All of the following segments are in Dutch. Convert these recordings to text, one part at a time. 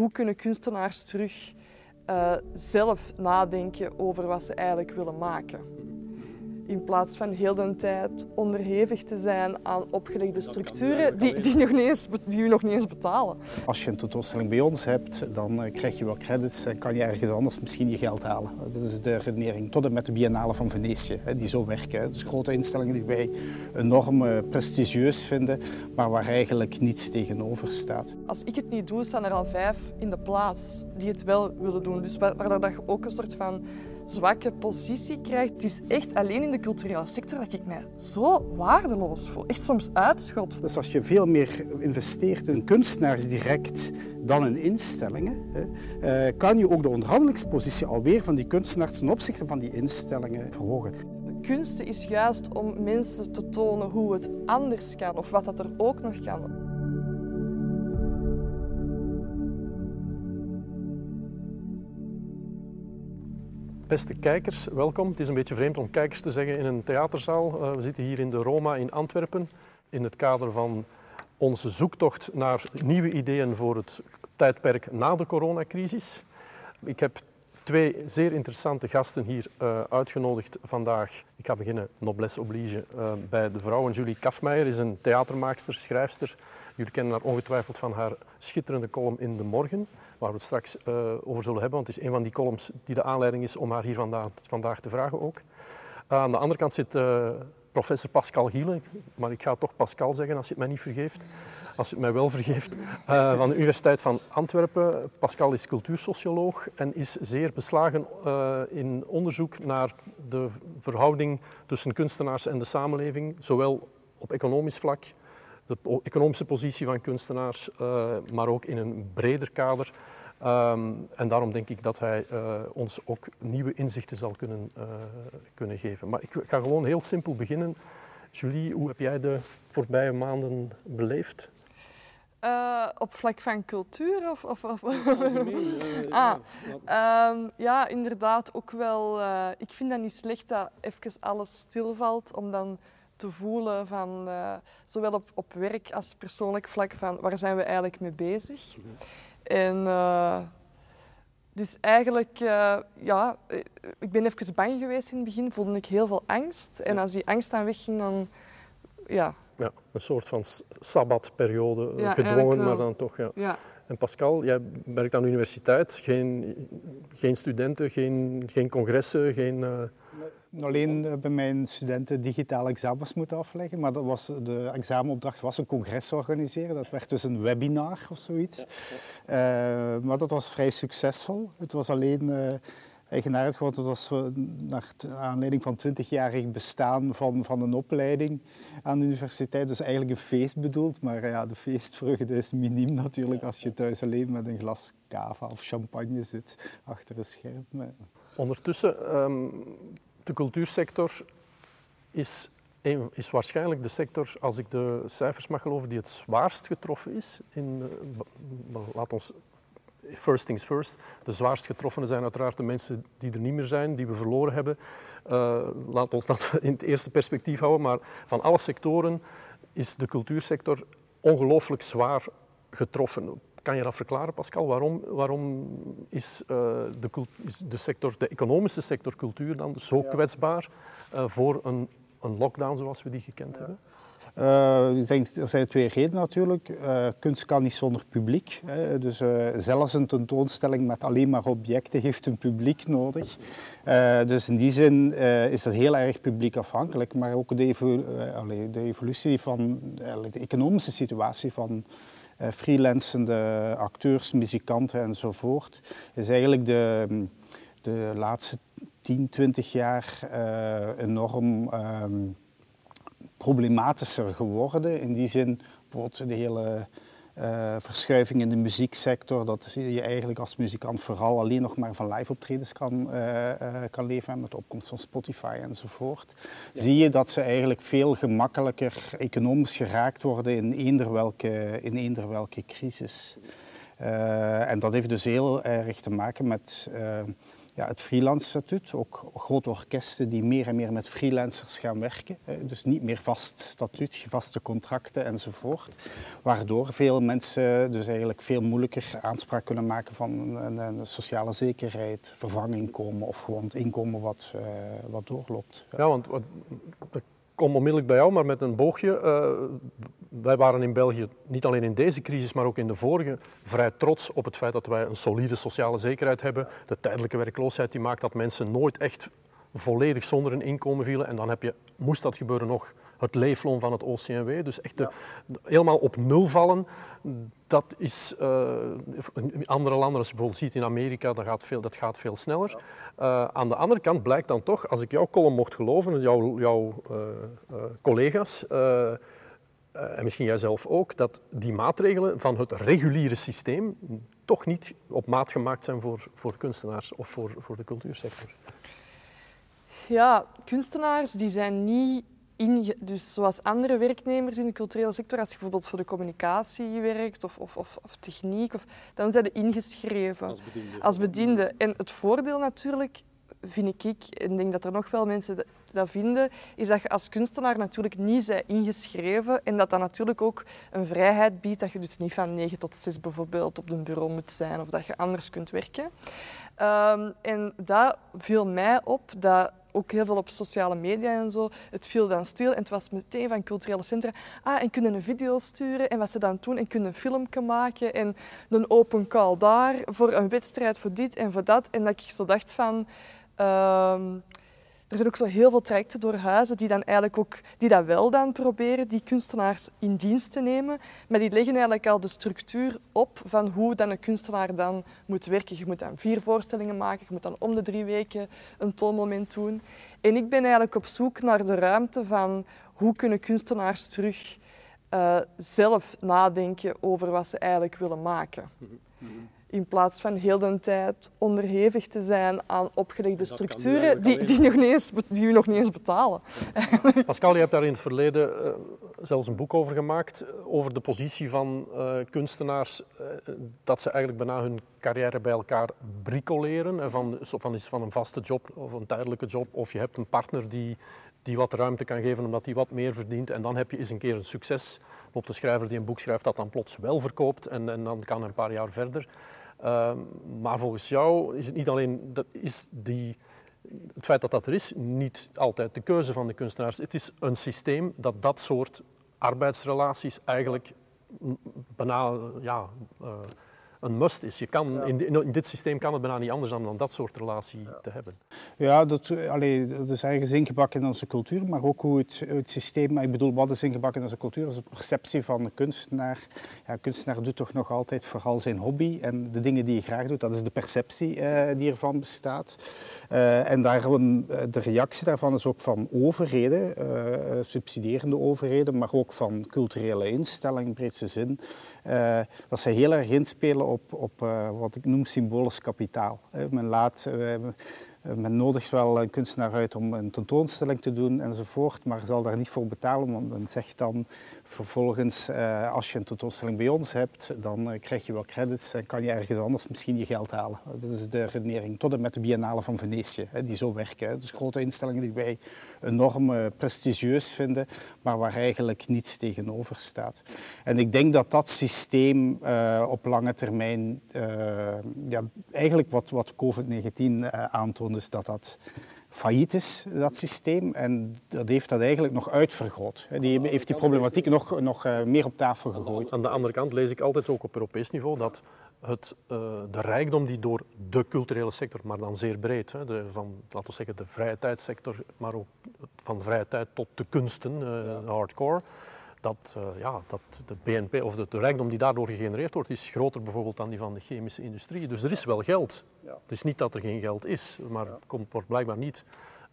hoe kunnen kunstenaars terug uh, zelf nadenken over wat ze eigenlijk willen maken. In plaats van heel de tijd onderhevig te zijn aan opgelegde structuren die, die, nog niet eens, die u nog niet eens betalen. Als je een tentoonstelling bij ons hebt, dan eh, krijg je wel credits en kan je ergens anders misschien je geld halen. Dat is de redenering. Tot en met de Biennale van Venetië, die zo werken. Dus grote instellingen die wij enorm eh, prestigieus vinden, maar waar eigenlijk niets tegenover staat. Als ik het niet doe, staan er al vijf in de plaats die het wel willen doen. Dus waar je ook een soort van zwakke positie krijgt. Het is echt alleen in de culturele sector dat ik mij zo waardeloos voel. Echt soms uitschot. Dus als je veel meer investeert in kunstenaars direct dan in instellingen, eh, kan je ook de onderhandelingspositie alweer van die kunstenaars ten opzichte van die instellingen verhogen. Kunst is juist om mensen te tonen hoe het anders kan of wat dat er ook nog kan. Beste kijkers, welkom. Het is een beetje vreemd om kijkers te zeggen in een theaterzaal. Uh, we zitten hier in de Roma in Antwerpen in het kader van onze zoektocht naar nieuwe ideeën voor het tijdperk na de coronacrisis. Ik heb twee zeer interessante gasten hier uh, uitgenodigd vandaag. Ik ga beginnen, noblesse oblige, uh, bij de vrouwen. Julie Kafmeijer is een theatermaakster, schrijfster. Jullie kennen haar ongetwijfeld van haar schitterende column in De Morgen waar we het straks uh, over zullen hebben. Want het is een van die columns die de aanleiding is om haar hier vandaag, te vragen ook. Uh, aan de andere kant zit uh, professor Pascal Giele, maar ik ga toch Pascal zeggen als je het mij niet vergeeft. Als je het mij wel vergeeft, van de Universiteit van Antwerpen. Pascal is cultuursocioloog en is zeer beslagen in onderzoek naar de verhouding tussen kunstenaars en de samenleving, zowel op economisch vlak de economische positie van kunstenaars, uh, maar ook in een breder kader. Um, en daarom denk ik dat hij uh, ons ook nieuwe inzichten zal kunnen, uh, kunnen geven. Maar ik ga gewoon heel simpel beginnen. Julie, hoe heb jij de voorbije maanden beleefd? Uh, op vlak van cultuur? Of, of, of? ah, um, ja, inderdaad ook wel. Uh, ik vind dat niet slecht dat even alles stilvalt, om dan te voelen van uh, zowel op, op werk als persoonlijk vlak van waar zijn we eigenlijk mee bezig. Mm -hmm. En uh, dus eigenlijk, uh, ja, ik ben even bang geweest in het begin, voelde ik heel veel angst. En als die angst dan wegging, dan ja. Ja, een soort van sabbatperiode, ja, gedwongen, maar dan toch, ja. ja. En Pascal, jij werkt aan de universiteit, geen, geen studenten, geen, geen congressen, geen alleen eh, bij mijn studenten digitale examens moeten afleggen, maar dat was, de examenopdracht was een congres organiseren. Dat werd dus een webinar of zoiets. Ja, ja. Uh, maar dat was vrij succesvol. Het was alleen uh, eigenaardig, want het was naar aanleiding van 20-jarig bestaan van, van een opleiding aan de universiteit. Dus eigenlijk een feest bedoeld, maar ja, de feestvreugde is miniem natuurlijk als je thuis alleen met een glas cava of champagne zit achter een scherm. Ondertussen um de cultuursector is, is waarschijnlijk de sector, als ik de cijfers mag geloven, die het zwaarst getroffen is. In, laat ons first things first. De zwaarst getroffenen zijn uiteraard de mensen die er niet meer zijn, die we verloren hebben. Uh, laat ons dat in het eerste perspectief houden. Maar van alle sectoren is de cultuursector ongelooflijk zwaar getroffen. Kan je dat verklaren, Pascal? Waarom, waarom is, uh, de, is, de, sector, de economische sector cultuur dan zo kwetsbaar uh, voor een, een, lockdown zoals we die gekend hebben? Uh, ik denk, er zijn twee redenen natuurlijk. Uh, kunst kan niet zonder publiek. Hè. Dus uh, zelfs een tentoonstelling met alleen maar objecten heeft een publiek nodig. dus in die zin is dat heel erg publiekafhankelijk. Maar ook de, de evolutie van de economische situatie van freelancende acteurs, muzikanten enzovoort, is eigenlijk de, de laatste 10, 20 jaar enorm um, problematischer geworden. In die zin, bijvoorbeeld de hele uh, verschuiving in de muzieksector, dat je eigenlijk als muzikant vooral alleen nog maar van live optredens kan, uh, uh, kan leven, met de opkomst van Spotify enzovoort, ja. zie je dat ze eigenlijk veel gemakkelijker economisch geraakt worden in eender welke, in eender welke crisis. en dat heeft dus heel erg te maken met ja, het freelance statuut. Ook grote orkesten die meer en meer met freelancers gaan werken. Dus niet meer vast statuut, vaste contracten enzovoort. Waardoor veel mensen dus eigenlijk veel moeilijker aanspraak kunnen maken van een, sociale zekerheid, vervanginkomen of gewoon het inkomen wat, uh, wat doorloopt. Ja, want ik kom onmiddellijk bij jou, maar met een boogje. Uh, wij waren in België, niet alleen in deze crisis, maar ook in de vorige, vrij trots op het feit dat wij een solide sociale zekerheid hebben. De tijdelijke werkloosheid die maakt dat mensen nooit echt volledig zonder een inkomen vielen. En dan heb je, moest dat gebeuren, nog het leefloon van het OCMW. Dus echt de, helemaal op nul vallen, dat is uh, in andere landen, als je bijvoorbeeld ziet in Amerika, dat gaat veel, dat gaat veel sneller. Uh, aan de andere kant blijkt dan toch, als ik jouw column mocht geloven, jouw, jouw uh, collega's, en misschien jijzelf ook, dat die maatregelen van het reguliere systeem toch niet op maat gemaakt zijn voor, voor kunstenaars of voor, voor de cultuursector. Ja, kunstenaars die zijn niet dus zoals andere werknemers in de culturele sector, als je bijvoorbeeld voor de communicatie werkt of, of, of, of techniek, of, dan zijn ze ingeschreven als bediende. als bediende. En het voordeel natuurlijk, vind ik, en denk dat er nog wel mensen dat vinden, is dat je als kunstenaar natuurlijk niet bent ingeschreven en dat dat natuurlijk ook een vrijheid biedt dat je dus niet van 9 tot 6 bijvoorbeeld op een bureau moet zijn of dat je anders kunt werken. Um, en dat viel mij op dat ook heel veel op sociale media en zo. Het viel dan stil en het was meteen van culturele centra. Ah, en kunnen een video sturen en wat ze dan doen en kunnen een filmpje maken en een open call daar voor een wedstrijd voor dit en voor dat. En dat ik zo dacht van... Uh, er zijn ook zo heel veel trajecten door huizen die, dan eigenlijk ook, die dat wel dan proberen, die kunstenaars in dienst te nemen. Maar die leggen eigenlijk al de structuur op van hoe dan een kunstenaar dan moet werken. Je moet dan vier voorstellingen maken, je moet dan om de drie weken een toonmoment doen. En ik ben eigenlijk op zoek naar de ruimte van hoe kunnen kunstenaars terug uh, zelf nadenken over wat ze eigenlijk willen maken. Mhm. Mhm in plaats van heel de tijd onderhevig te zijn aan opgelegde structuren die, die, nog niet eens, die u nog niet eens betalen. Pascal, je hebt daar in het verleden uh, zelfs een boek over gemaakt, eh, over de positie van uh, kunstenaars, uh, dat ze eigenlijk bijna hun carrière bij elkaar bricoleren, van, van, is van een vaste job of een tijdelijke job, of je hebt een partner die, die wat ruimte kan geven omdat hij wat meer verdient en dan heb je eens een keer een succes op de schrijver die een boek schrijft dat dan plots wel verkoopt en, en dan kan een paar jaar verder. Ehm, maar volgens jou is het niet alleen dat is die, het feit dat dat er is, niet altijd de keuze van de kunstenaars. Het is een systeem dat dat soort arbeidsrelaties eigenlijk bijna ja, uh, een must is. Je kan, in, in, dit systeem kan het bijna niet anders dan, dan dat soort relatie te hebben. Ja, dat, allee, dat is ergens ingebakken in onze cultuur, maar ook hoe het, het systeem, ik bedoel, wat is ingebakken in onze cultuur, is de perceptie van de kunstenaar. Ja, kunstenaar doet toch nog altijd vooral zijn hobby en de dingen die je graag doet, dat is de perceptie uh, die ervan bestaat. Uh, en daarom, uh, de reactie daarvan is ook van overheden, subsidierende overheden, maar ook van culturele instellingen in breedste zin. Uh, dat zij heel erg inspelen op, op uh, wat ik noem symbolisch kapitaal. men laat, men nodigt wel een kunstenaar uit om een tentoonstelling te doen enzovoort, maar zal daar niet voor betalen, want men zegt dan vervolgens, als je een tentoonstelling bij ons hebt, dan krijg je wel credits en kan je ergens anders misschien je geld halen. Dat is de redenering, tot en met de Biennale van Venetië, die zo werken. Dus grote instellingen die wij enorm uh, prestigieus vinden, maar waar eigenlijk niets tegenover staat. En ik denk dat dat systeem op lange termijn, ja, eigenlijk wat, wat COVID-19 aantoont, is dat dat failliet is, dat systeem. En dat heeft dat eigenlijk nog uitvergroot. Die heeft die problematiek nog, nog eh, meer op tafel gegooid. Aan de andere kant lees ik altijd ook op Europees niveau dat het, uh, de rijkdom die door de culturele sector, maar dan zeer breed, hè, de, van laten we zeggen de vrije tijdsector, maar ook van vrije tijd tot de kunsten, uh, hardcore, dat, uh, ja, dat de BNP of de, de, rijkdom die daardoor gegenereerd wordt, is groter bijvoorbeeld dan die van de chemische industrie. Dus er is wel geld. Ja. Het is niet dat er geen geld is, maar het komt, wordt blijkbaar niet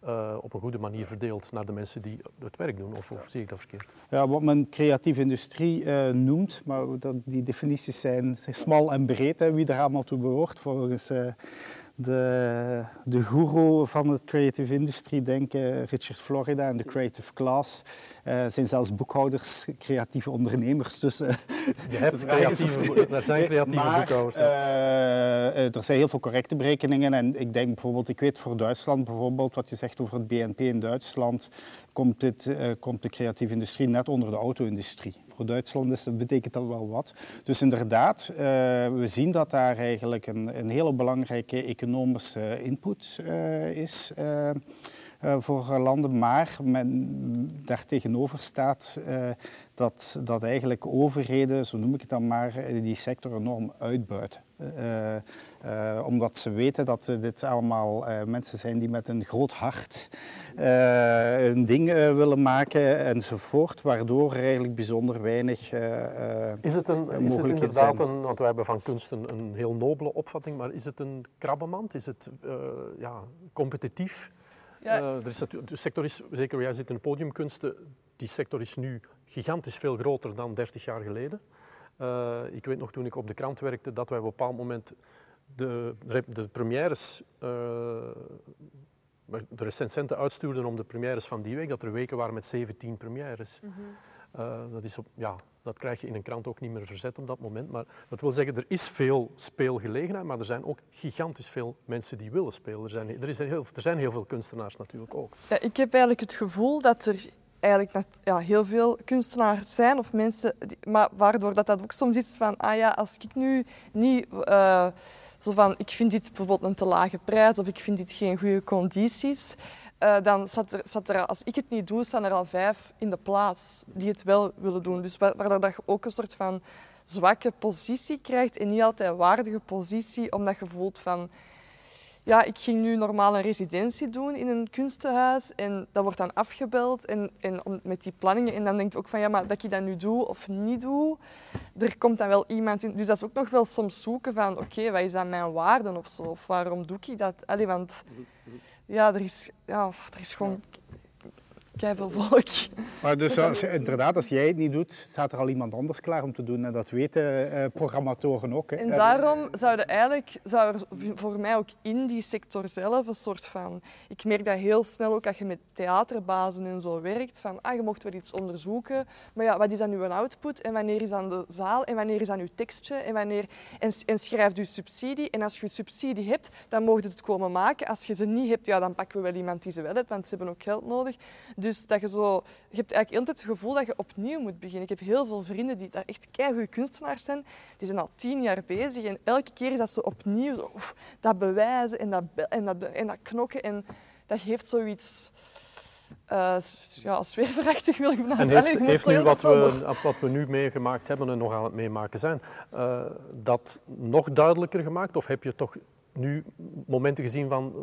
uh, op een goede manier verdeeld naar de mensen die het werk doen. Of, of zie ik dat verkeerd? Ja, wat men creatieve industrie uh, noemt, maar dat, die definities zijn smal en breed, hè, wie daar allemaal toe behoort volgens de, de guru van het creative industry denken, Richard Florida en de creative class, uh, zijn zelfs boekhouders, creatieve ondernemers. Dus, uh, Je hebt creatieve, er zijn creatieve maar, boekhouders. Uh, er zijn heel veel correcte berekeningen en ik denk bijvoorbeeld, ik weet voor Duitsland bijvoorbeeld, wat je zegt over het BNP in Duitsland, komt, dit, komt de creatieve industrie net onder de auto-industrie. Voor Duitsland is, betekent dat wel wat. Dus inderdaad, we zien dat daar eigenlijk een, een hele belangrijke economische input is. Uh, voor landen, maar men, daartegenover staat uh, dat, dat eigenlijk overheden, zo noem ik het dan maar, eh, die sector enorm uitbuiten. Uh, omdat ze weten dat dit allemaal mensen zijn die met een groot hart een ding willen maken enzovoort, waardoor er eigenlijk bijzonder weinig Is het, een, is het inderdaad een, want wij hebben van kunst een, een, heel nobele opvatting, maar is het een krabbenmand? Is het ja, competitief? Ja. Uh, er is de sector is, zeker jij zit in de podiumkunsten, die sector is nu gigantisch veel groter dan 30 jaar geleden. Uh, ik weet nog toen ik op de krant werkte dat wij op een bepaald moment de, de premières, uh, de recensenten uitstuurden om de premières van die week, dat er weken waren met 17 premières. Mm -hmm. Dat is op, ja, dat krijg je in een krant ook niet meer verzet op dat moment. Maar dat wil zeggen, er is veel speelgelegenheid, maar er zijn ook gigantisch veel mensen die willen spelen. Er zijn, er is heel, er zijn heel veel kunstenaars natuurlijk ook. Ja, ik heb eigenlijk het gevoel dat er eigenlijk ja, heel veel kunstenaars zijn of mensen, maar waardoor dat, dat ook soms is van, ah ja, als ik nu niet... Uh, zo van, ik vind dit bijvoorbeeld een te lage prijs of ik vind dit geen goede condities. Uh, dan zat er, zat er, als ik het niet doe, staan er al vijf in de plaats die het wel willen doen. Dus waardoor dat je ook een soort van zwakke positie krijgt en niet altijd waardige positie, omdat je voelt van... Ja, ik ging nu normaal een residentie doen in een kunstenhuis en dat wordt dan afgebeld en, en met die planningen. En dan denk je ook van, ja, maar dat ik dat nu doe of niet doe, er komt dan wel iemand in. Dus dat is ook nog wel soms zoeken van, oké, wat is aan mijn waarden of zo? Of waarom doe ik dat? Want ja, er is, ja, er is gewoon veel volk. Maar dus als, inderdaad, als jij het niet doet, staat er al iemand anders klaar om te doen. En dat weten uh, programmatoren ook. Hè. En daarom zou, eigenlijk, zou er voor mij ook in die sector zelf een soort van... Ik merk dat heel snel ook als je met theaterbazen en zo werkt. Van, ah, je mocht wel iets onderzoeken. Maar ja, wat is dan uw output? En wanneer is dan de zaal? En wanneer is dan uw tekstje? En, wanneer, en, en schrijft u subsidie. En als je subsidie hebt, dan mocht je het komen maken. Als je ze niet hebt, ja, dan pakken we wel iemand die ze wel heeft, want ze hebben ook geld nodig. Dus dat je zo... Je hebt eigenlijk altijd het gevoel dat je opnieuw moet beginnen. Ik heb heel veel vrienden die daar echt keigoede kunstenaars zijn. Die zijn al tien jaar bezig en elke keer is dat ze opnieuw zo, dat bewijzen en dat, en, dat, en dat knokken. En dat geeft zoiets... Uh, ja, wil ik En heeft, heeft nu wat we, wat we nu meegemaakt hebben en nog aan het meemaken zijn, uh, dat nog duidelijker gemaakt? Of heb je toch nu momenten gezien van,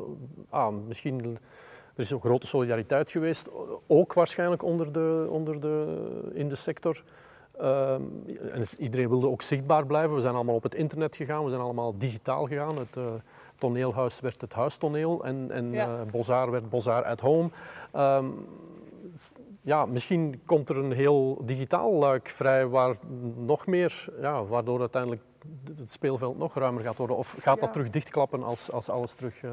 ah, misschien er is ook grote solidariteit geweest, ook waarschijnlijk onder de, onder de, in de sector. Uh, en iedereen wilde ook zichtbaar blijven. We zijn allemaal op het internet gegaan, we zijn allemaal digitaal gegaan. Het uh, toneelhuis werd het huistoneel en, en ja. uh, Bozar werd Bozar at home. Um, ja, misschien komt er een heel digitaal luik vrij waar nog meer, ja, waardoor uiteindelijk het speelveld nog ruimer gaat worden. Of gaat dat terug dichtklappen als, als alles terug uh,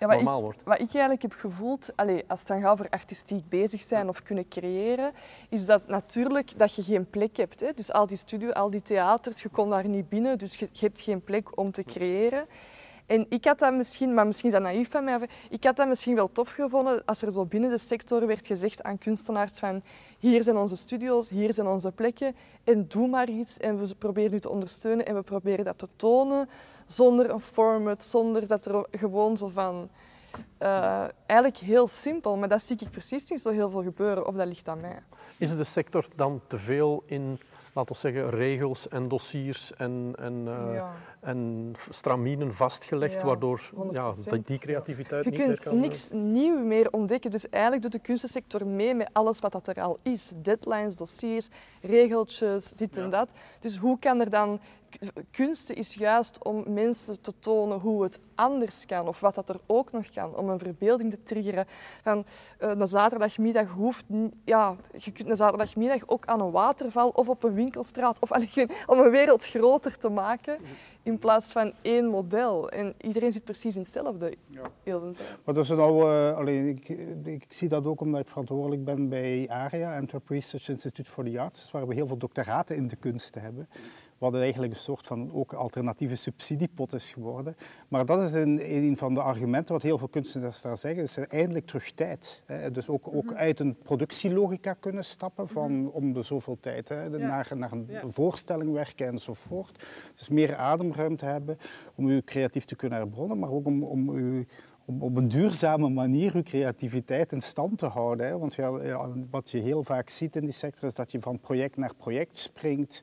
ja, normaal ik, wordt? Wat ik eigenlijk heb gevoeld, allez, als het dan gaat over artistiek bezig zijn of kunnen creëren, is dat natuurlijk dat je geen plek hebt. Hè. Dus al die studio, al die theaters, je komt daar niet binnen, dus je, je hebt geen plek om te creëren. En ik had dat misschien, maar misschien is dat naïef van mij, ik had dat misschien wel tof gevonden als er zo binnen de sector werd gezegd aan kunstenaars van hier zijn onze studio's, hier zijn onze plekken en doe maar iets en we proberen u te ondersteunen en we proberen dat te tonen zonder een format, zonder dat er gewoon zo van... Uh, eigenlijk heel simpel, maar dat zie ik precies niet zo heel veel gebeuren, of dat ligt aan mij. Is de sector dan te veel in laten we zeggen, regels en dossiers en, en, uh, ja. en straminen vastgelegd, ja, waardoor ja, die creativiteit je niet meer kan... Je kunt niks nieuw meer ontdekken. Dus eigenlijk doet de kunstensector mee met alles wat dat er al is. Deadlines, dossiers, regeltjes, dit en dat. Dus hoe kan er dan kunst is juist om mensen te tonen hoe het anders kan of wat dat er ook nog kan, om een verbeelding te triggeren. Van, uh, een zaterdagmiddag hoeft, ja, je kunt een zaterdagmiddag ook aan een waterval of op een winkelstraat of om een wereld groter te maken in plaats van één model. En iedereen zit precies in hetzelfde. Ja. Heel maar dat is nou, uh, alleen, ik, ik, zie dat ook omdat ik verantwoordelijk ben bij ARIA, Antwerp Research Institute for the Arts, waar we heel veel doctoraten in de kunsten hebben wat eigenlijk een soort van ook alternatieve subsidiepot is geworden. Maar dat is een, een van de argumenten wat heel veel kunstenaars daar zeggen, is er eindelijk terug tijd. Hè. Dus ook, ook mhm. uit een productielogica kunnen stappen van mhm. om de zoveel tijd hè, naar, naar een voorstelling werken enzovoort. Dus meer ademruimte hebben om u creatief te kunnen herbronnen, maar ook om, om u om op een duurzame manier uw creativiteit in stand te houden. Hè. Want ja, wat je heel vaak ziet in die sector is dat je van project naar project springt.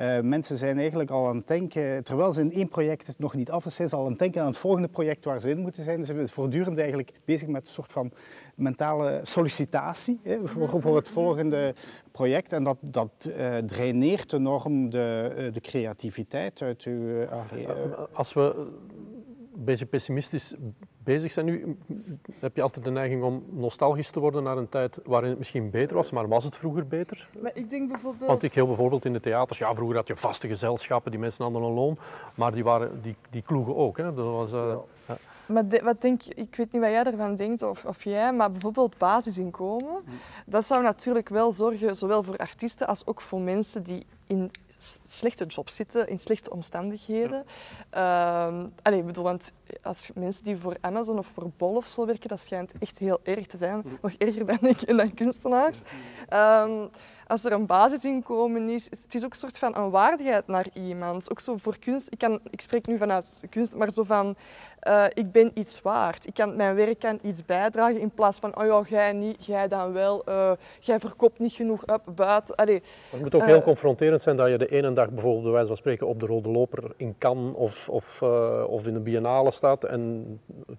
Uh, mensen zijn eigenlijk al aan het denken, terwijl ze in één project het nog niet af is, zijn ze al aan het denken aan het volgende project waar ze in moeten zijn. Ze zijn voortdurend eigenlijk bezig met een soort van mentale sollicitatie hè, voor, het volgende project. En dat, dat uh, draineert enorm de, uh, de creativiteit uit uw... Als we een beetje pessimistisch bezig zijn nu, heb je altijd de neiging om nostalgisch te worden naar een tijd waarin het misschien beter was, maar was het vroeger beter? Maar ik denk bijvoorbeeld... Want ik heel bijvoorbeeld in de theaters, ja, vroeger had je vaste gezelschappen, die mensen hadden een loon, maar die, waren, die, die kloegen ook. Hè. Dat was, uh, ja. Maar wat denk, ik weet niet wat jij ervan denkt of, of jij, maar bijvoorbeeld basisinkomen, dat zou natuurlijk wel zorgen, zowel voor artiesten als ook voor mensen die in slechte jobs zitten, in slechte omstandigheden. Ja. Uh, allee, bedoel, want als mensen die voor Amazon of voor Bol of zo werken, dat schijnt echt heel erg te zijn. Nog erger dan, ik, dan kunstenaars. Um, als er een basisinkomen is, het is ook een soort van een waardigheid naar iemand. Ook zo voor kunst, ik, kan, ik spreek nu vanuit kunst, maar zo van, uh, ik ben iets waard. Ik kan, mijn werk kan iets bijdragen in plaats van, oh ja, jij niet, jij dan wel, uh, jij verkoopt niet genoeg up, buiten. Allee, het moet ook uh, heel confronterend zijn dat je de ene dag bijvoorbeeld, bij wijze van spreken, op de Rode Loper in Cannes of, of, of in de Biennale staat en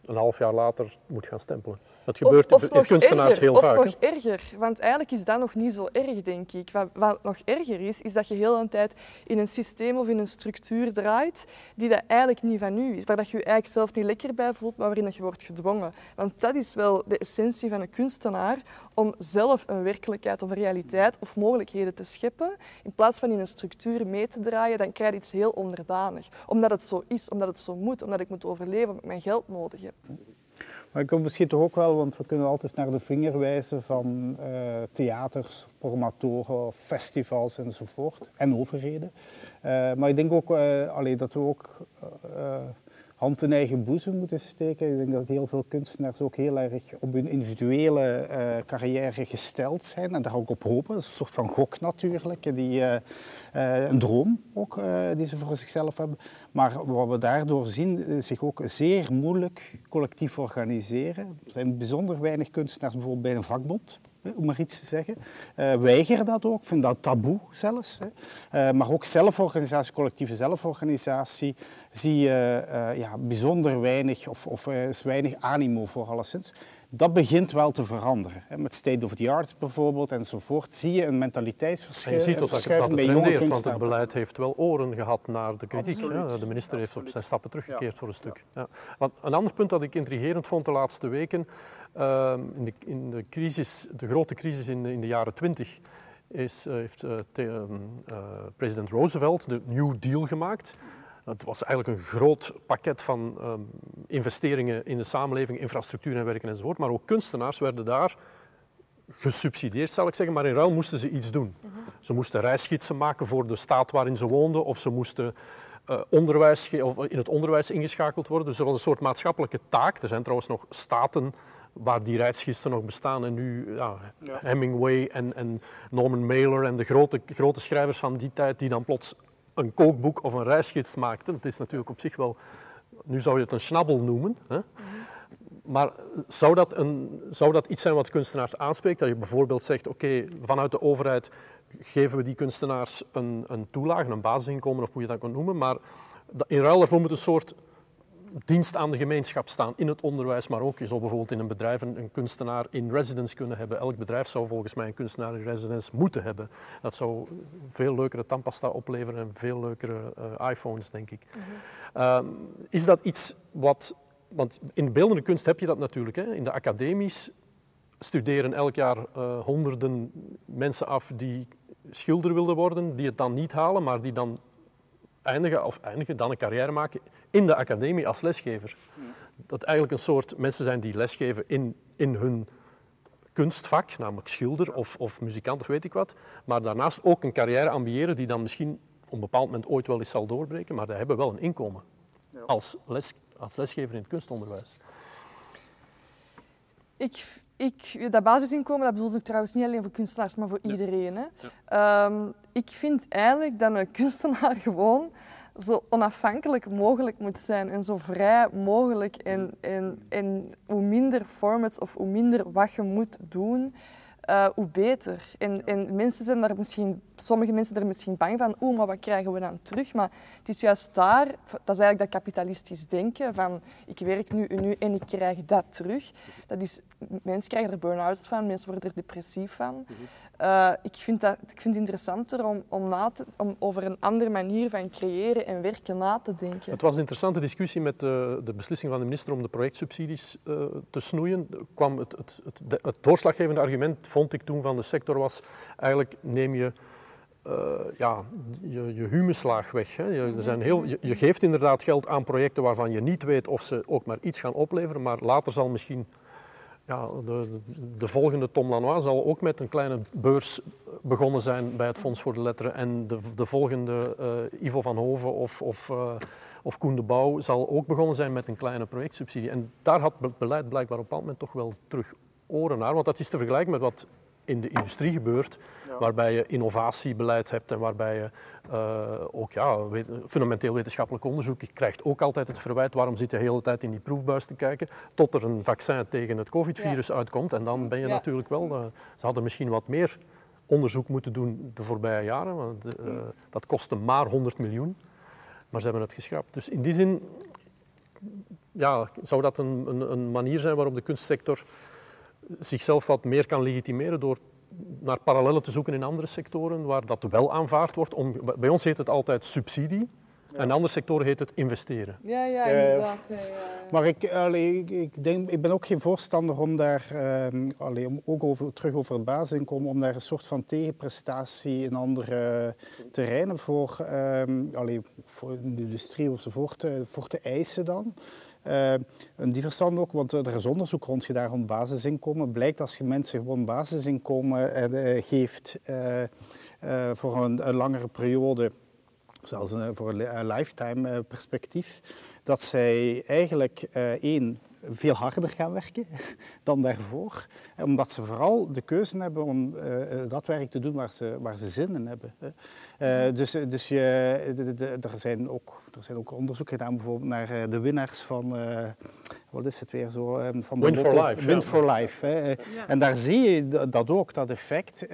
een half jaar later moet gaan stempelen. Dat gebeurt of, of in kunstenaars erger, heel vaak. Of nog erger, want eigenlijk is dat nog niet zo erg, denk ik. Wat, nog erger is, is dat je heel een tijd in een systeem of in een structuur draait die dat eigenlijk niet van u is, waar dat je je eigenlijk zelf niet lekker bij voelt, maar waarin dat je wordt gedwongen. Want dat is wel de essentie van een kunstenaar, om zelf een werkelijkheid of realiteit of mogelijkheden te scheppen, in plaats van in een structuur mee te draaien, dan krijg je iets heel onderdanig. Omdat het zo is, omdat het zo moet, omdat ik moet overleven, omdat ik mijn geld nodig heb. Maar ik kom misschien toch ook wel, want we kunnen altijd naar de vinger wijzen van uh, theaters, programmatoren, of festivals enzovoort, en overheden. Uh, maar ik denk ook uh, dat we ook hand in eigen boezem moeten steken. Ik denk dat heel veel kunstenaars ook heel erg op hun individuele uh, carrière gesteld zijn en daar ook op hopen. Dat is een soort van gok natuurlijk, die, uh, uh, een droom ook die ze voor zichzelf hebben. Maar wat we daardoor zien, zich ook zeer moeilijk collectief organiseren. Er zijn bijzonder weinig kunstenaars bijvoorbeeld bij een vakbond om maar iets te zeggen. Uh, weiger dat ook, vind dat taboe zelfs. Hè. Uh, maar ook zelforganisatie, collectieve zelforganisatie, zie je uh, ja, bijzonder weinig of, of is weinig animo voor alleszins. Dat begint wel te veranderen. Hè. Met state of the art bijvoorbeeld enzovoort zie je een mentaliteitsverschuiving. je ziet ook dat, dat het want het beleid heeft wel oren gehad naar de kritiek. Ja, de minister heeft op zijn stappen teruggekeerd ja. voor een stuk. Ja. Want een ander punt dat ik intrigerend vond de laatste weken, in, de, in de, crisis, de grote crisis in de, in de jaren twintig, is, uh, heeft uh, te, uh, president Roosevelt de New Deal gemaakt. Het was eigenlijk een groot pakket van um, investeringen in de samenleving, infrastructuur en werken enzovoort. Maar ook kunstenaars werden daar gesubsidieerd, zal ik zeggen, maar in ruil moesten ze iets doen. Uh -huh. Ze moesten reisgidsen maken voor de staat waarin ze woonden, of ze moesten uh, onderwijs, of in het onderwijs ingeschakeld worden. Dus er was een soort maatschappelijke taak. Er zijn trouwens nog staten waar die reisgidsen nog bestaan en nu ja, ja. Hemingway en, en, Norman Mailer en de grote, grote schrijvers van die tijd die dan plots een kookboek of een reisgids maakten. Het is natuurlijk op zich wel, nu zou je het een schnabbel noemen. Hè? Maar zou dat, een, zou dat iets zijn wat kunstenaars aanspreekt? Dat je bijvoorbeeld zegt, oké, okay, vanuit de overheid geven we die kunstenaars een, een toelage, een basisinkomen of hoe je dat kan noemen, maar in ruil daarvoor moet een soort dienst aan de gemeenschap staan in het onderwijs, maar ook je zou bijvoorbeeld in een bedrijf een, een, kunstenaar in residence kunnen hebben. Elk bedrijf zou volgens mij een kunstenaar in residence moeten hebben. Dat zou veel leukere tandpasta opleveren en veel leukere uh, iPhones, denk ik. Mhm. um, is dat iets wat... Want in beeldende kunst heb je dat natuurlijk. Hè? In de academies studeren elk jaar uh, honderden mensen af die schilder wilden worden, die het dan niet halen, maar die dan eindigen, of eindigen, dan een carrière maken in de academie als lesgever. Dat eigenlijk een soort mensen zijn die lesgeven in, in hun kunstvak, namelijk schilder of, of muzikant of weet ik wat, maar daarnaast ook een carrière ambiëren die dan misschien op een bepaald moment ooit wel eens zal doorbreken, maar die hebben wel een inkomen als, les, als lesgever in het kunstonderwijs. Ik, ik, dat basisinkomen dat bedoel ik trouwens niet alleen voor kunstenaars, maar voor iedereen. Hè. Ehm, ik vind eigenlijk dat een kunstenaar gewoon zo onafhankelijk mogelijk moet zijn en zo vrij mogelijk. En, en, en hoe minder formats of hoe minder wat je moet doen, uh, hoe beter. En, en mensen zijn daar misschien, sommige mensen zijn er misschien bang van, oeh, maar wat krijgen we dan terug? Maar het is juist daar, dat is eigenlijk dat kapitalistisch denken van, ik werk nu en nu en ik krijg dat terug. Dat is, mensen krijgen er burn-out van, mensen worden er depressief van. Uh, ik, vind dat, ik vind het interessanter om, om, na te, om over een andere manier van creëren en werken na te denken. Het was een interessante discussie met de, de beslissing van de minister om de projectsubsidies uh, te snoeien. Kwam het, het, het, het doorslaggevende argument vond ik toen van de sector was, eigenlijk neem je ja, je, je humuslaag weg. Hè. Er zijn heel, je, geeft inderdaad geld aan projecten waarvan je niet weet of ze ook maar iets gaan opleveren, maar later zal misschien ja, de, de, volgende Tom Lanois zal ook met een kleine beurs begonnen zijn bij het Fonds voor de Letteren en de, de volgende uh, Ivo van Hoven of, of, uh, of Koen de Bouw zal ook begonnen zijn met een kleine projectsubsidie. En daar had beleid blijkbaar op een bepaald moment toch wel terug oren naar. Want dat is te vergelijken met wat in de industrie gebeurt, waarbij je innovatiebeleid hebt en waarbij je uh, ook ja, fundamenteel wetenschappelijk onderzoek je krijgt ook altijd het verwijt waarom zit je de hele tijd in die proefbuis te kijken tot er een vaccin tegen het covid-virus uitkomt. En dan ben je natuurlijk wel, uh, ze hadden misschien wat meer onderzoek moeten doen de voorbije jaren, want uh, dat kostte maar 100 miljoen, maar ze hebben het geschrapt. Dus in die zin ja, zou dat een, een, een manier zijn waarop de kunstsector zichzelf wat meer kan legitimeren door naar parallellen te zoeken in andere sectoren waar dat wel aanvaard wordt. Om, bij ons heet het altijd subsidie. En in andere sectoren heet het investeren. Ja, ja, inderdaad. Ja, ja. Maar ik, allee, ik, denk, ik ben ook geen voorstander om daar, uh, allee, om ook over, terug over het basisinkomen, om daar een soort van tegenprestatie in andere terreinen voor, allee, voor de industrie enzovoort, voor te eisen dan. Uh, die verstand ook, want er is onderzoek rond gedaan rond basisinkomen. Blijkt als je mensen gewoon basisinkomen uh, geeft uh, voor een, een, langere periode, zelfs voor een lifetime perspectief, dat zij eigenlijk één veel harder gaan werken dan daarvoor. Omdat ze vooral de keuze hebben om uh, dat werk te doen waar ze, waar ze zin in hebben. Uh, dus dus je, de, de, er, zijn ook, er zijn ook onderzoeken gedaan bijvoorbeeld naar de winnaars van, uh, wat is het weer zo? van de Win for Life. Win for Life. Hè. Ja. En daar zie je dat ook, dat effect.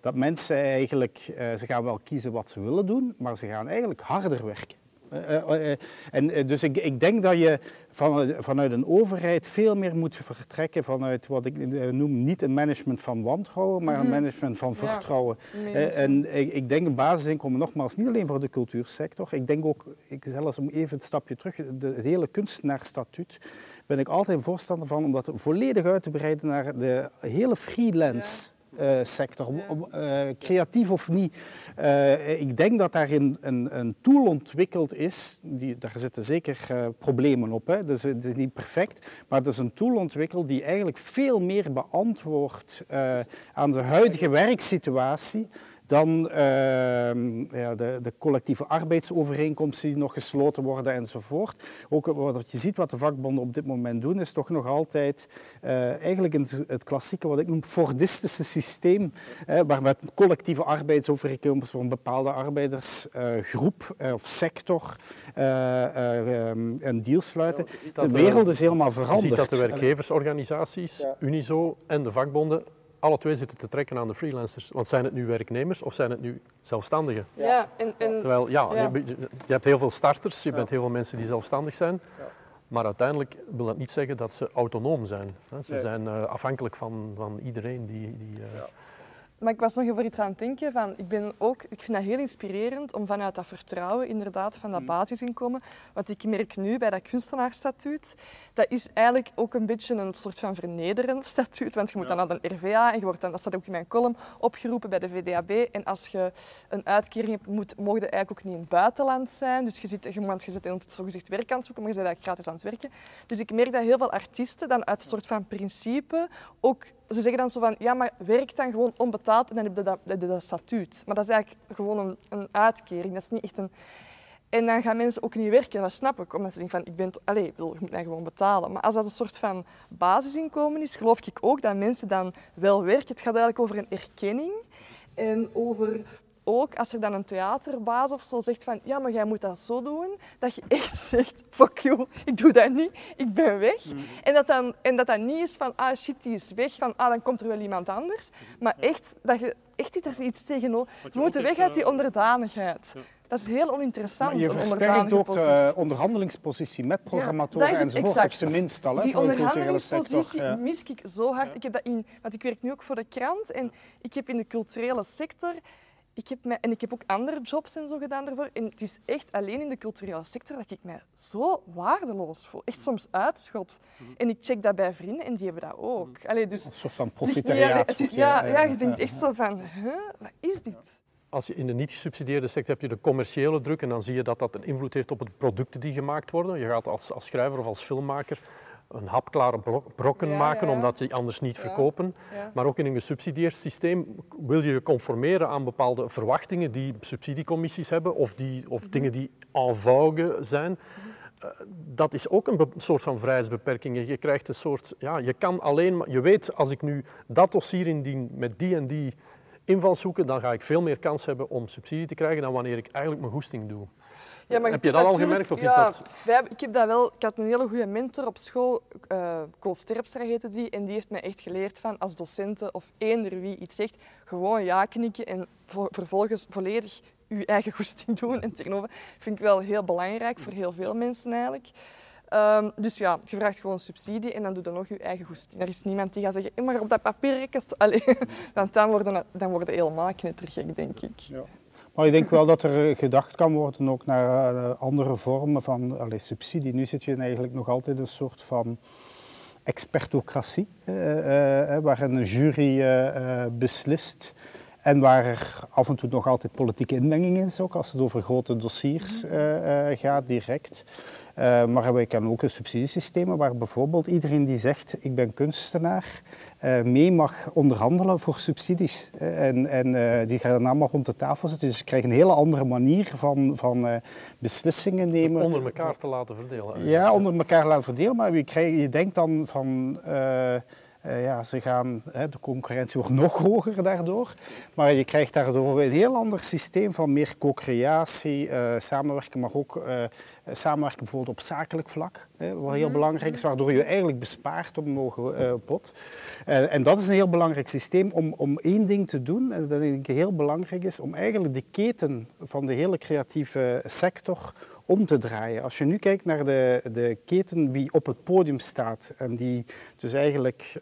dat mensen eigenlijk, ze gaan wel kiezen wat ze willen doen, maar ze gaan eigenlijk harder werken. Uh, uh, en dus ik, ik, denk dat je van, vanuit een overheid veel meer moet vertrekken vanuit wat ik noem niet een management van wantrouwen, maar een mhm. management van vertrouwen. Ja, en ik, ik, denk een basisinkomen nogmaals niet alleen voor de cultuursector. Ik denk ook, ik zelfs om even het stapje terug, de, het hele kunstenaarstatuut ben ik altijd voorstander van om dat volledig uit te breiden naar de hele freelance. Uh, sector, uh, creatief of niet. Uh, ik denk dat daar een, een, tool ontwikkeld is, die, daar zitten zeker problemen op. Dus, het is niet perfect, maar er is een tool ontwikkeld die eigenlijk veel meer beantwoordt aan de huidige werksituatie dan uh, ja, de, de, collectieve arbeidsovereenkomsten die nog gesloten worden enzovoort. Ook wat je ziet wat de vakbonden op dit moment doen, is toch nog altijd uh, eigenlijk het, het, klassieke, wat ik noem, Fordistische systeem, waar met collectieve arbeidsovereenkomsten voor een bepaalde arbeidersgroep eh, of sector ehm, een deal sluiten. Ja, de wereld is helemaal veranderd. Je ziet dat de werkgeversorganisaties, ja. Unizo en de vakbonden alle twee zitten te trekken aan de freelancers. Want zijn het nu werknemers of zijn het nu zelfstandigen? Ja, en, en Terwijl, ja, Ja. Je, hebt heel veel starters, je bent heel veel mensen die zelfstandig zijn. Maar uiteindelijk wil dat niet zeggen dat ze autonoom zijn. hè. Ze Nee. zijn eh, afhankelijk van, van iedereen die... die eh, Ja. Maar ik was nog over iets aan het denken. Van, ik, ben ook, ik vind dat heel inspirerend om vanuit dat vertrouwen inderdaad van dat Mm. basisinkomen. Want ik merk nu bij dat kunstenaarsstatuut, dat is eigenlijk ook een beetje een soort van vernederend statuut. Want je moet Ja. dan naar de RVA en je wordt dan, dat staat ook in mijn column, opgeroepen bij de VDAB. En als je een uitkering hebt, moet, mogen je eigenlijk ook niet in het buitenland zijn. Dus je zit, je, want je zit in het zogezegd werk aan het zoeken, maar je bent eigenlijk gratis aan het werken. Dus ik merk dat heel veel artiesten dan uit een soort van principe ook... Ze zeggen dan zo van, ja, maar werk dan gewoon onbetaald en dan heb je dat, dat statuut. Maar dat is eigenlijk gewoon een, een uitkering. Dat is niet echt een... En dan gaan mensen ook niet werken, dat snap ik. Omdat ze denken van, ik ben... Allee, ik je moet mij gewoon betalen. Maar als dat een soort van basisinkomen is, geloof ik ook dat mensen dan wel werken. Het gaat eigenlijk over een erkenning. En over ook als er dan een theaterbaas of zo zegt van ja, maar jij moet dat zo doen, dat je echt zegt fuck you, ik doe dat niet, ik ben weg. En, dat dan, en dat dat niet is van ah shit, die is weg, van ah dan komt er wel iemand anders. Maar echt dat je echt er iets tegenover. We moeten weg uit die eh, onderdanigheid. Ja. Dat is heel oninteressant, Maar je versterkt ook de positie. onderhandelingspositie met dat programmatoren enzovoort, op exact. zijn minst al, hè, Die de culturele sector. onderhandelingspositie Ja. mis ik zo hard. Ja. Ik heb dat in, want ik werk nu ook voor de krant en ik heb in de culturele sector. Ik heb mij, en ik heb ook andere jobs en zo gedaan daarvoor. En het is echt alleen in de culturele sector dat ik mij zo waardeloos voel. Echt soms uitschot. En ik check dat bij vrienden en die hebben dat ook. Allee, dus Een soort van alleen- profitariaat. ja, ja, je denkt echt zo van, huh, wat is dit? Als je in de niet gesubsidieerde sector heb je de commerciële druk en dan zie je dat dat een invloed heeft op de producten die gemaakt worden. Je gaat als, als schrijver of als filmmaker een hapklare bro- brokken Ja, maken ja. omdat je anders niet verkopen. Maar ook in een gesubsidieerd systeem wil je je conformeren aan bepaalde verwachtingen die subsidiecommissies hebben of, die, of dingen die en vogue zijn. Eh, Dat is ook een soort van vrijheidsbeperking. Je krijgt een soort, ja, je kan alleen maar, je weet als ik nu dat dossier indien met die en die invalshoeken, dan ga ik veel meer kans hebben om subsidie te krijgen dan wanneer ik eigenlijk mijn goesting doe. Ja, maar Heb je dat al gemerkt, of is ja, dat- wij hebben- ik heb dat wel. Ik had een hele goede mentor op school, eh Kool Sterpstra heette die, en die heeft mij echt geleerd van als docenten of eender wie iets zegt, gewoon ja knikken en vo- vervolgens volledig je eigen goesting doen en tegenover. Vind ik wel heel belangrijk voor heel veel mensen eigenlijk. Ehm, dus ja, je vraagt gewoon subsidie en dan doe je nog je eigen goesting. Er is niemand die gaat zeggen, "Eh, maar op dat papier, Allee, want dan worden, dan worden helemaal knettergek, denk ik. Maar ik denk wel dat er eh, gedacht kan worden ook naar eh, andere vormen van subsidie. Nu zit je eigenlijk nog altijd een soort van expertocratie, eh, eh, waarin een jury beslist en waar er af en toe nog altijd politieke inmenging in is, ook als het over grote dossiers gaat direct. Eh, maar wij kennen ook een subsidiesysteem waar bijvoorbeeld iedereen die zegt ik ben kunstenaar eh, mee mag onderhandelen voor subsidies. Eh, en en die gaan dan allemaal rond de tafel zitten. Dus je krijgt een hele andere manier van, van beslissingen nemen. Onder elkaar te laten verdelen. Ja, onder elkaar laten verdelen, maar je, krijgt, je denkt dan van, ja, ze gaan, hè, de concurrentie wordt nog hoger daardoor, maar je krijgt daardoor een heel ander systeem van meer co-creatie, eh, samenwerken, maar ook eh, samenwerken bijvoorbeeld op zakelijk vlak, hè, wat heel belangrijk is, waardoor je eigenlijk bespaart op een eh, pot. Eh, en dat is een heel belangrijk systeem om, om één ding te doen, en dat denk ik heel belangrijk is, om eigenlijk de keten van de hele creatieve sector om te draaien. Als je nu kijkt naar de, de keten die op het podium staat en die dus eigenlijk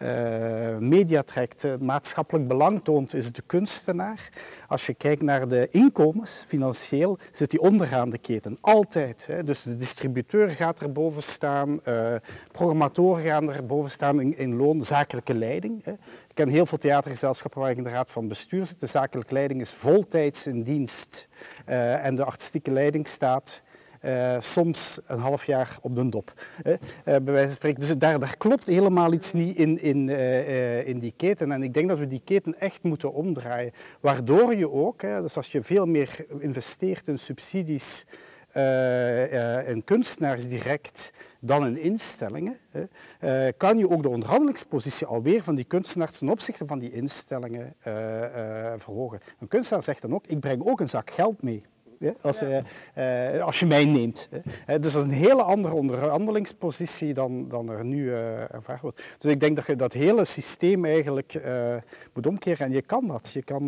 eh, media trekt, eh, maatschappelijk belang toont, is het de kunstenaar. Als je kijkt naar de inkomens, financieel, zit die onderaan de keten. Altijd. Hè. Dus de distributeur gaat erboven staan, programmatoren gaan erboven staan in, in loon, zakelijke leiding. Hè. Ken heel veel theatergezelschappen waar ik in de raad van bestuur zit. De zakelijke leiding is voltijds in dienst eh, en de artistieke leiding staat eh, soms een half jaar op de dop, eh, bij wijze van spreken. Dus daar, daar klopt helemaal iets niet in, in, in die keten. En ik denk dat we die keten echt moeten omdraaien. Waardoor je ook, dus als je veel meer investeert in subsidies in kunstenaars direct dan in instellingen, eh, kan je ook de onderhandelingspositie alweer van die kunstenaars ten opzichte van die instellingen eh, eh, verhogen. Een kunstenaar zegt dan ook, ik breng ook een zak geld mee. Als, als je mij neemt. dus dat is een hele andere onderhandelingspositie dan, dan er nu ervaren wordt. Dus ik denk dat je dat hele systeem eigenlijk moet omkeren en je kan dat. Je kan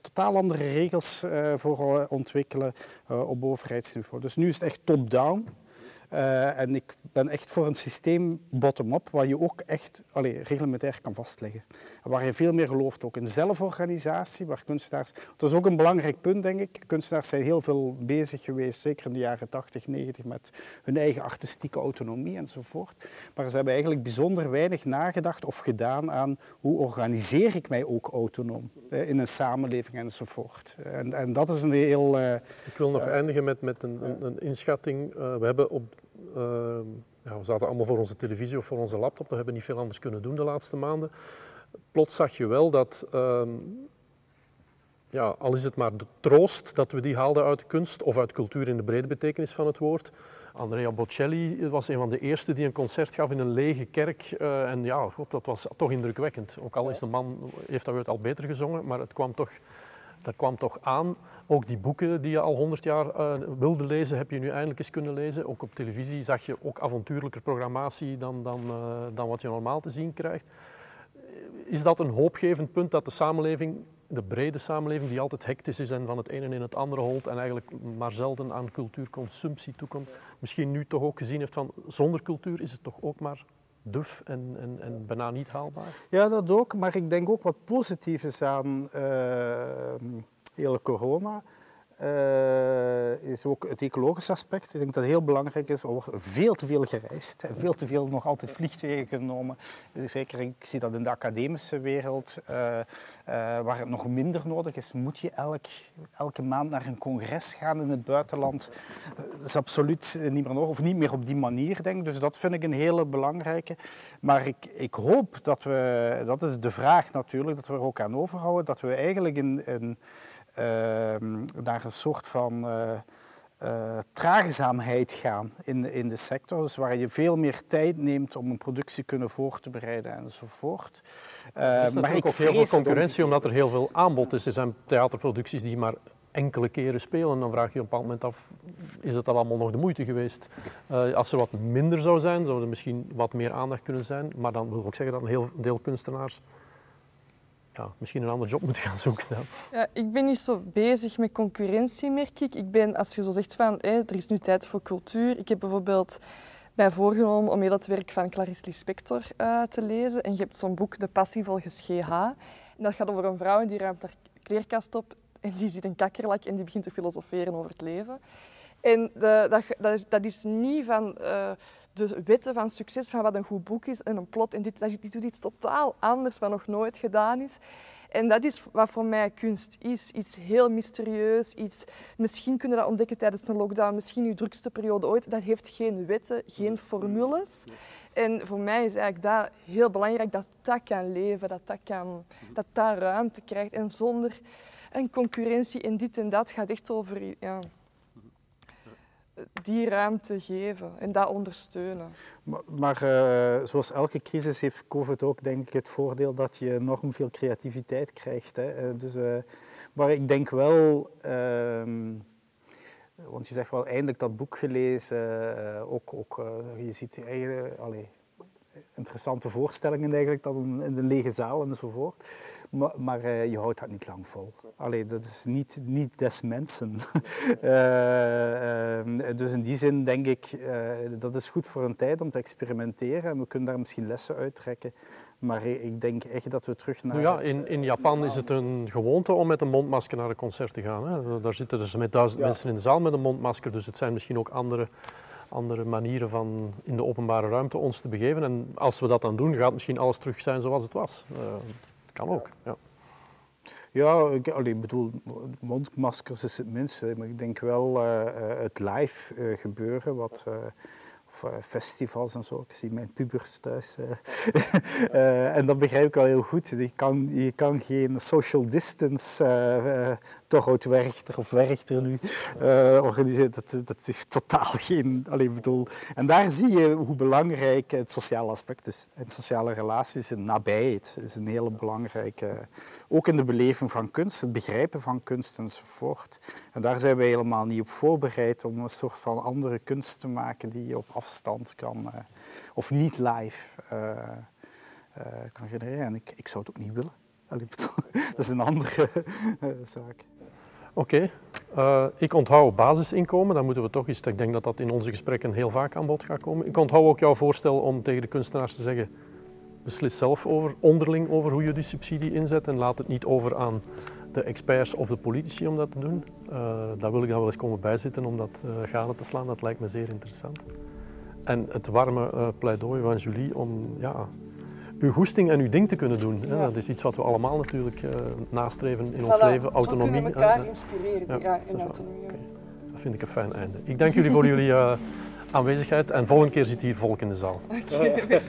totaal andere regels voor ontwikkelen op overheidsniveau. Dus nu is het echt top-down. Uh, en ik ben echt voor een systeem bottom-up, waar je ook echt allee, reglementair kan vastleggen. waar je veel meer gelooft, ook in zelforganisatie, waar kunstenaars... Dat is ook een belangrijk punt, denk ik. Kunstenaars zijn heel veel bezig geweest, zeker in de jaren 80, 90, met hun eigen artistieke autonomie enzovoort. Maar ze hebben eigenlijk bijzonder weinig nagedacht of gedaan aan hoe organiseer ik mij ook autonoom eh, in een samenleving enzovoort. En, en dat is een heel... Uh, ik wil nog eindigen met, met een, een, een inschatting. we hebben op ja, we zaten allemaal voor onze televisie of voor onze laptop. We hebben niet veel anders kunnen doen de laatste maanden. Plots zag je wel dat, ehm, ja, al is het maar de troost dat we die haalden uit kunst of uit cultuur in de brede betekenis van het woord. Andrea Bocelli was een van de eerste die een concert gaf in een lege kerk. Uh, en ja, god, dat was toch indrukwekkend. Ook al is de man, heeft dat al beter gezongen, maar het kwam toch dat kwam toch aan. Ook die boeken die je al honderd jaar uh, wilde lezen, heb je nu eindelijk eens kunnen lezen. Ook op televisie zag je ook avontuurlijker programmatie dan, dan, uh, dan wat je normaal te zien krijgt. Is dat een hoopgevend punt dat de samenleving, de brede samenleving, die altijd hectisch is en van het ene in het andere holt en eigenlijk maar zelden aan cultuurconsumptie toekomt, misschien nu toch ook gezien heeft van zonder cultuur is het toch ook maar duf en, en, en bijna niet haalbaar? Ja, dat ook. Maar ik denk ook wat positief is aan uh, hele corona. Uh, is ook het ecologische aspect. Ik denk dat het heel belangrijk is. Er wordt veel te veel gereisd. Veel te veel nog altijd vliegtuigen genomen. Zeker, ik zie dat in de academische wereld. Uh, uh, waar het nog minder nodig is, moet je elk, elke maand naar een congres gaan in het buitenland. Dat is absoluut niet meer nodig. Of niet meer op die manier, denk ik. Dus dat vind ik een hele belangrijke. Maar ik, ik hoop dat we, dat is de vraag natuurlijk, dat we er ook aan overhouden, dat we eigenlijk Ehm, naar een soort van uh, uh, traagzaamheid gaan in, in de sector. Dus waar je veel meer tijd neemt om een productie kunnen voor te bereiden enzovoort. Uh, er is maar ik ook heel veel concurrentie omdat er heel veel aanbod is. Er zijn theaterproducties die maar enkele keren spelen. Dan vraag je op een bepaald moment af, is het allemaal nog de moeite geweest? Uh, als er wat minder zou zijn, zou er misschien wat meer aandacht kunnen zijn. Maar dan wil ik zeggen dat een heel deel kunstenaars ja, misschien een andere job moeten gaan zoeken. Dan. Ja, ik ben niet zo bezig met concurrentie, merk ik. Ik ben, als je zo zegt van, er is nu tijd voor cultuur. Ik heb bijvoorbeeld mij voorgenomen om heel het werk van Clarice Lispector uh, te lezen. En je hebt zo'n boek, De Passie volgens GH. Dat gaat over een vrouw en die ruimt haar kleerkast op en die ziet een kakkerlak en die begint te filosoferen over het leven. En dat, dat, is, dat, niet van uh, de wetten van succes, van wat een goed boek is en een plot. En dit, dit doet iets totaal anders, wat nog nooit gedaan is. En dat is wat voor mij kunst is. Iets heel mysterieus. Iets, misschien kunnen we dat ontdekken tijdens een lockdown. Misschien uw drukste periode ooit. Dat heeft geen wetten, geen formules. En voor mij is eigenlijk dat heel belangrijk, dat dat kan leven, dat dat, kan, dat, dat ruimte krijgt. En zonder een concurrentie en dit en dat gaat echt over... Ja, die ruimte geven en dat ondersteunen. Maar, maar uh, zoals elke crisis heeft COVID ook denk ik het voordeel dat je enorm veel creativiteit krijgt. Hè. Uh, dus, uh, maar ik denk wel, ehm, want je zegt wel eindelijk dat boek gelezen, ook, ook je ziet allez, interessante voorstellingen eigenlijk dan in een lege zaal enzovoort. Maar, maar uh, je houdt dat niet lang vol. Allee, dat is niet, niet des mensen. uh, uh, dus in die zin denk ik, dat is goed voor een tijd om te experimenteren. En we kunnen daar misschien lessen uittrekken. Maar ik denk echt dat we terug naar... ja, in, in Japan is het een gewoonte om met een mondmasker naar een concert te gaan. Hè. Daar zitten dus met duizend ja. mensen in de zaal met een mondmasker. Dus het zijn misschien ook andere andere manieren van in de openbare ruimte ons te begeven. En als we dat dan doen, gaat misschien alles terug zijn zoals het was. Uh, kan ook. Ja. Ja, ik bedoel, mondmaskers is het minste, maar ik denk wel uh, het live gebeuren, wat, of festivals en zo. Ik zie mijn pubers thuis. en dat begrijp ik wel heel goed. Je kan, je kan geen social distance Torhout Werchter of Werchter nu uh, organiseert. Dat, dat heeft totaal geen... Alleen bedoel, en daar zie je hoe belangrijk het sociale aspect is. En sociale relaties en nabijheid is een hele belangrijke... Ook in de beleving van kunst, het begrijpen van kunst enzovoort. En daar zijn wij helemaal niet op voorbereid om een soort van andere kunst te maken die je op afstand kan... Uh, of niet live uh, kan genereren. En ik, ik zou het ook niet willen. dat is een andere zaak. Oké, uh, ik onthoud basisinkomen. Dan moeten we toch eens, ik denk dat dat in onze gesprekken heel vaak aan bod gaat komen. Ik onthoud ook jouw voorstel om tegen de kunstenaars te zeggen, beslis zelf over, onderling over hoe je die subsidie inzet en laat het niet over aan de experts of de politici om dat te doen. Uh, daar wil ik dan wel eens komen bijzitten om dat uh, gade te slaan. Dat lijkt me zeer interessant. En het warme pleidooi van Julie om ja, uw goesting en uw ding te kunnen doen. Ja. Dat is iets wat we allemaal natuurlijk uh, nastreven in voilà. ons leven. Autonomie. Zo elkaar uh, inspireren ja, in autonomie. Okay. Dat vind ik een fijn einde. Ik dank jullie voor jullie uh, aanwezigheid en volgende keer zit hier volk in de zaal. Oké, okay.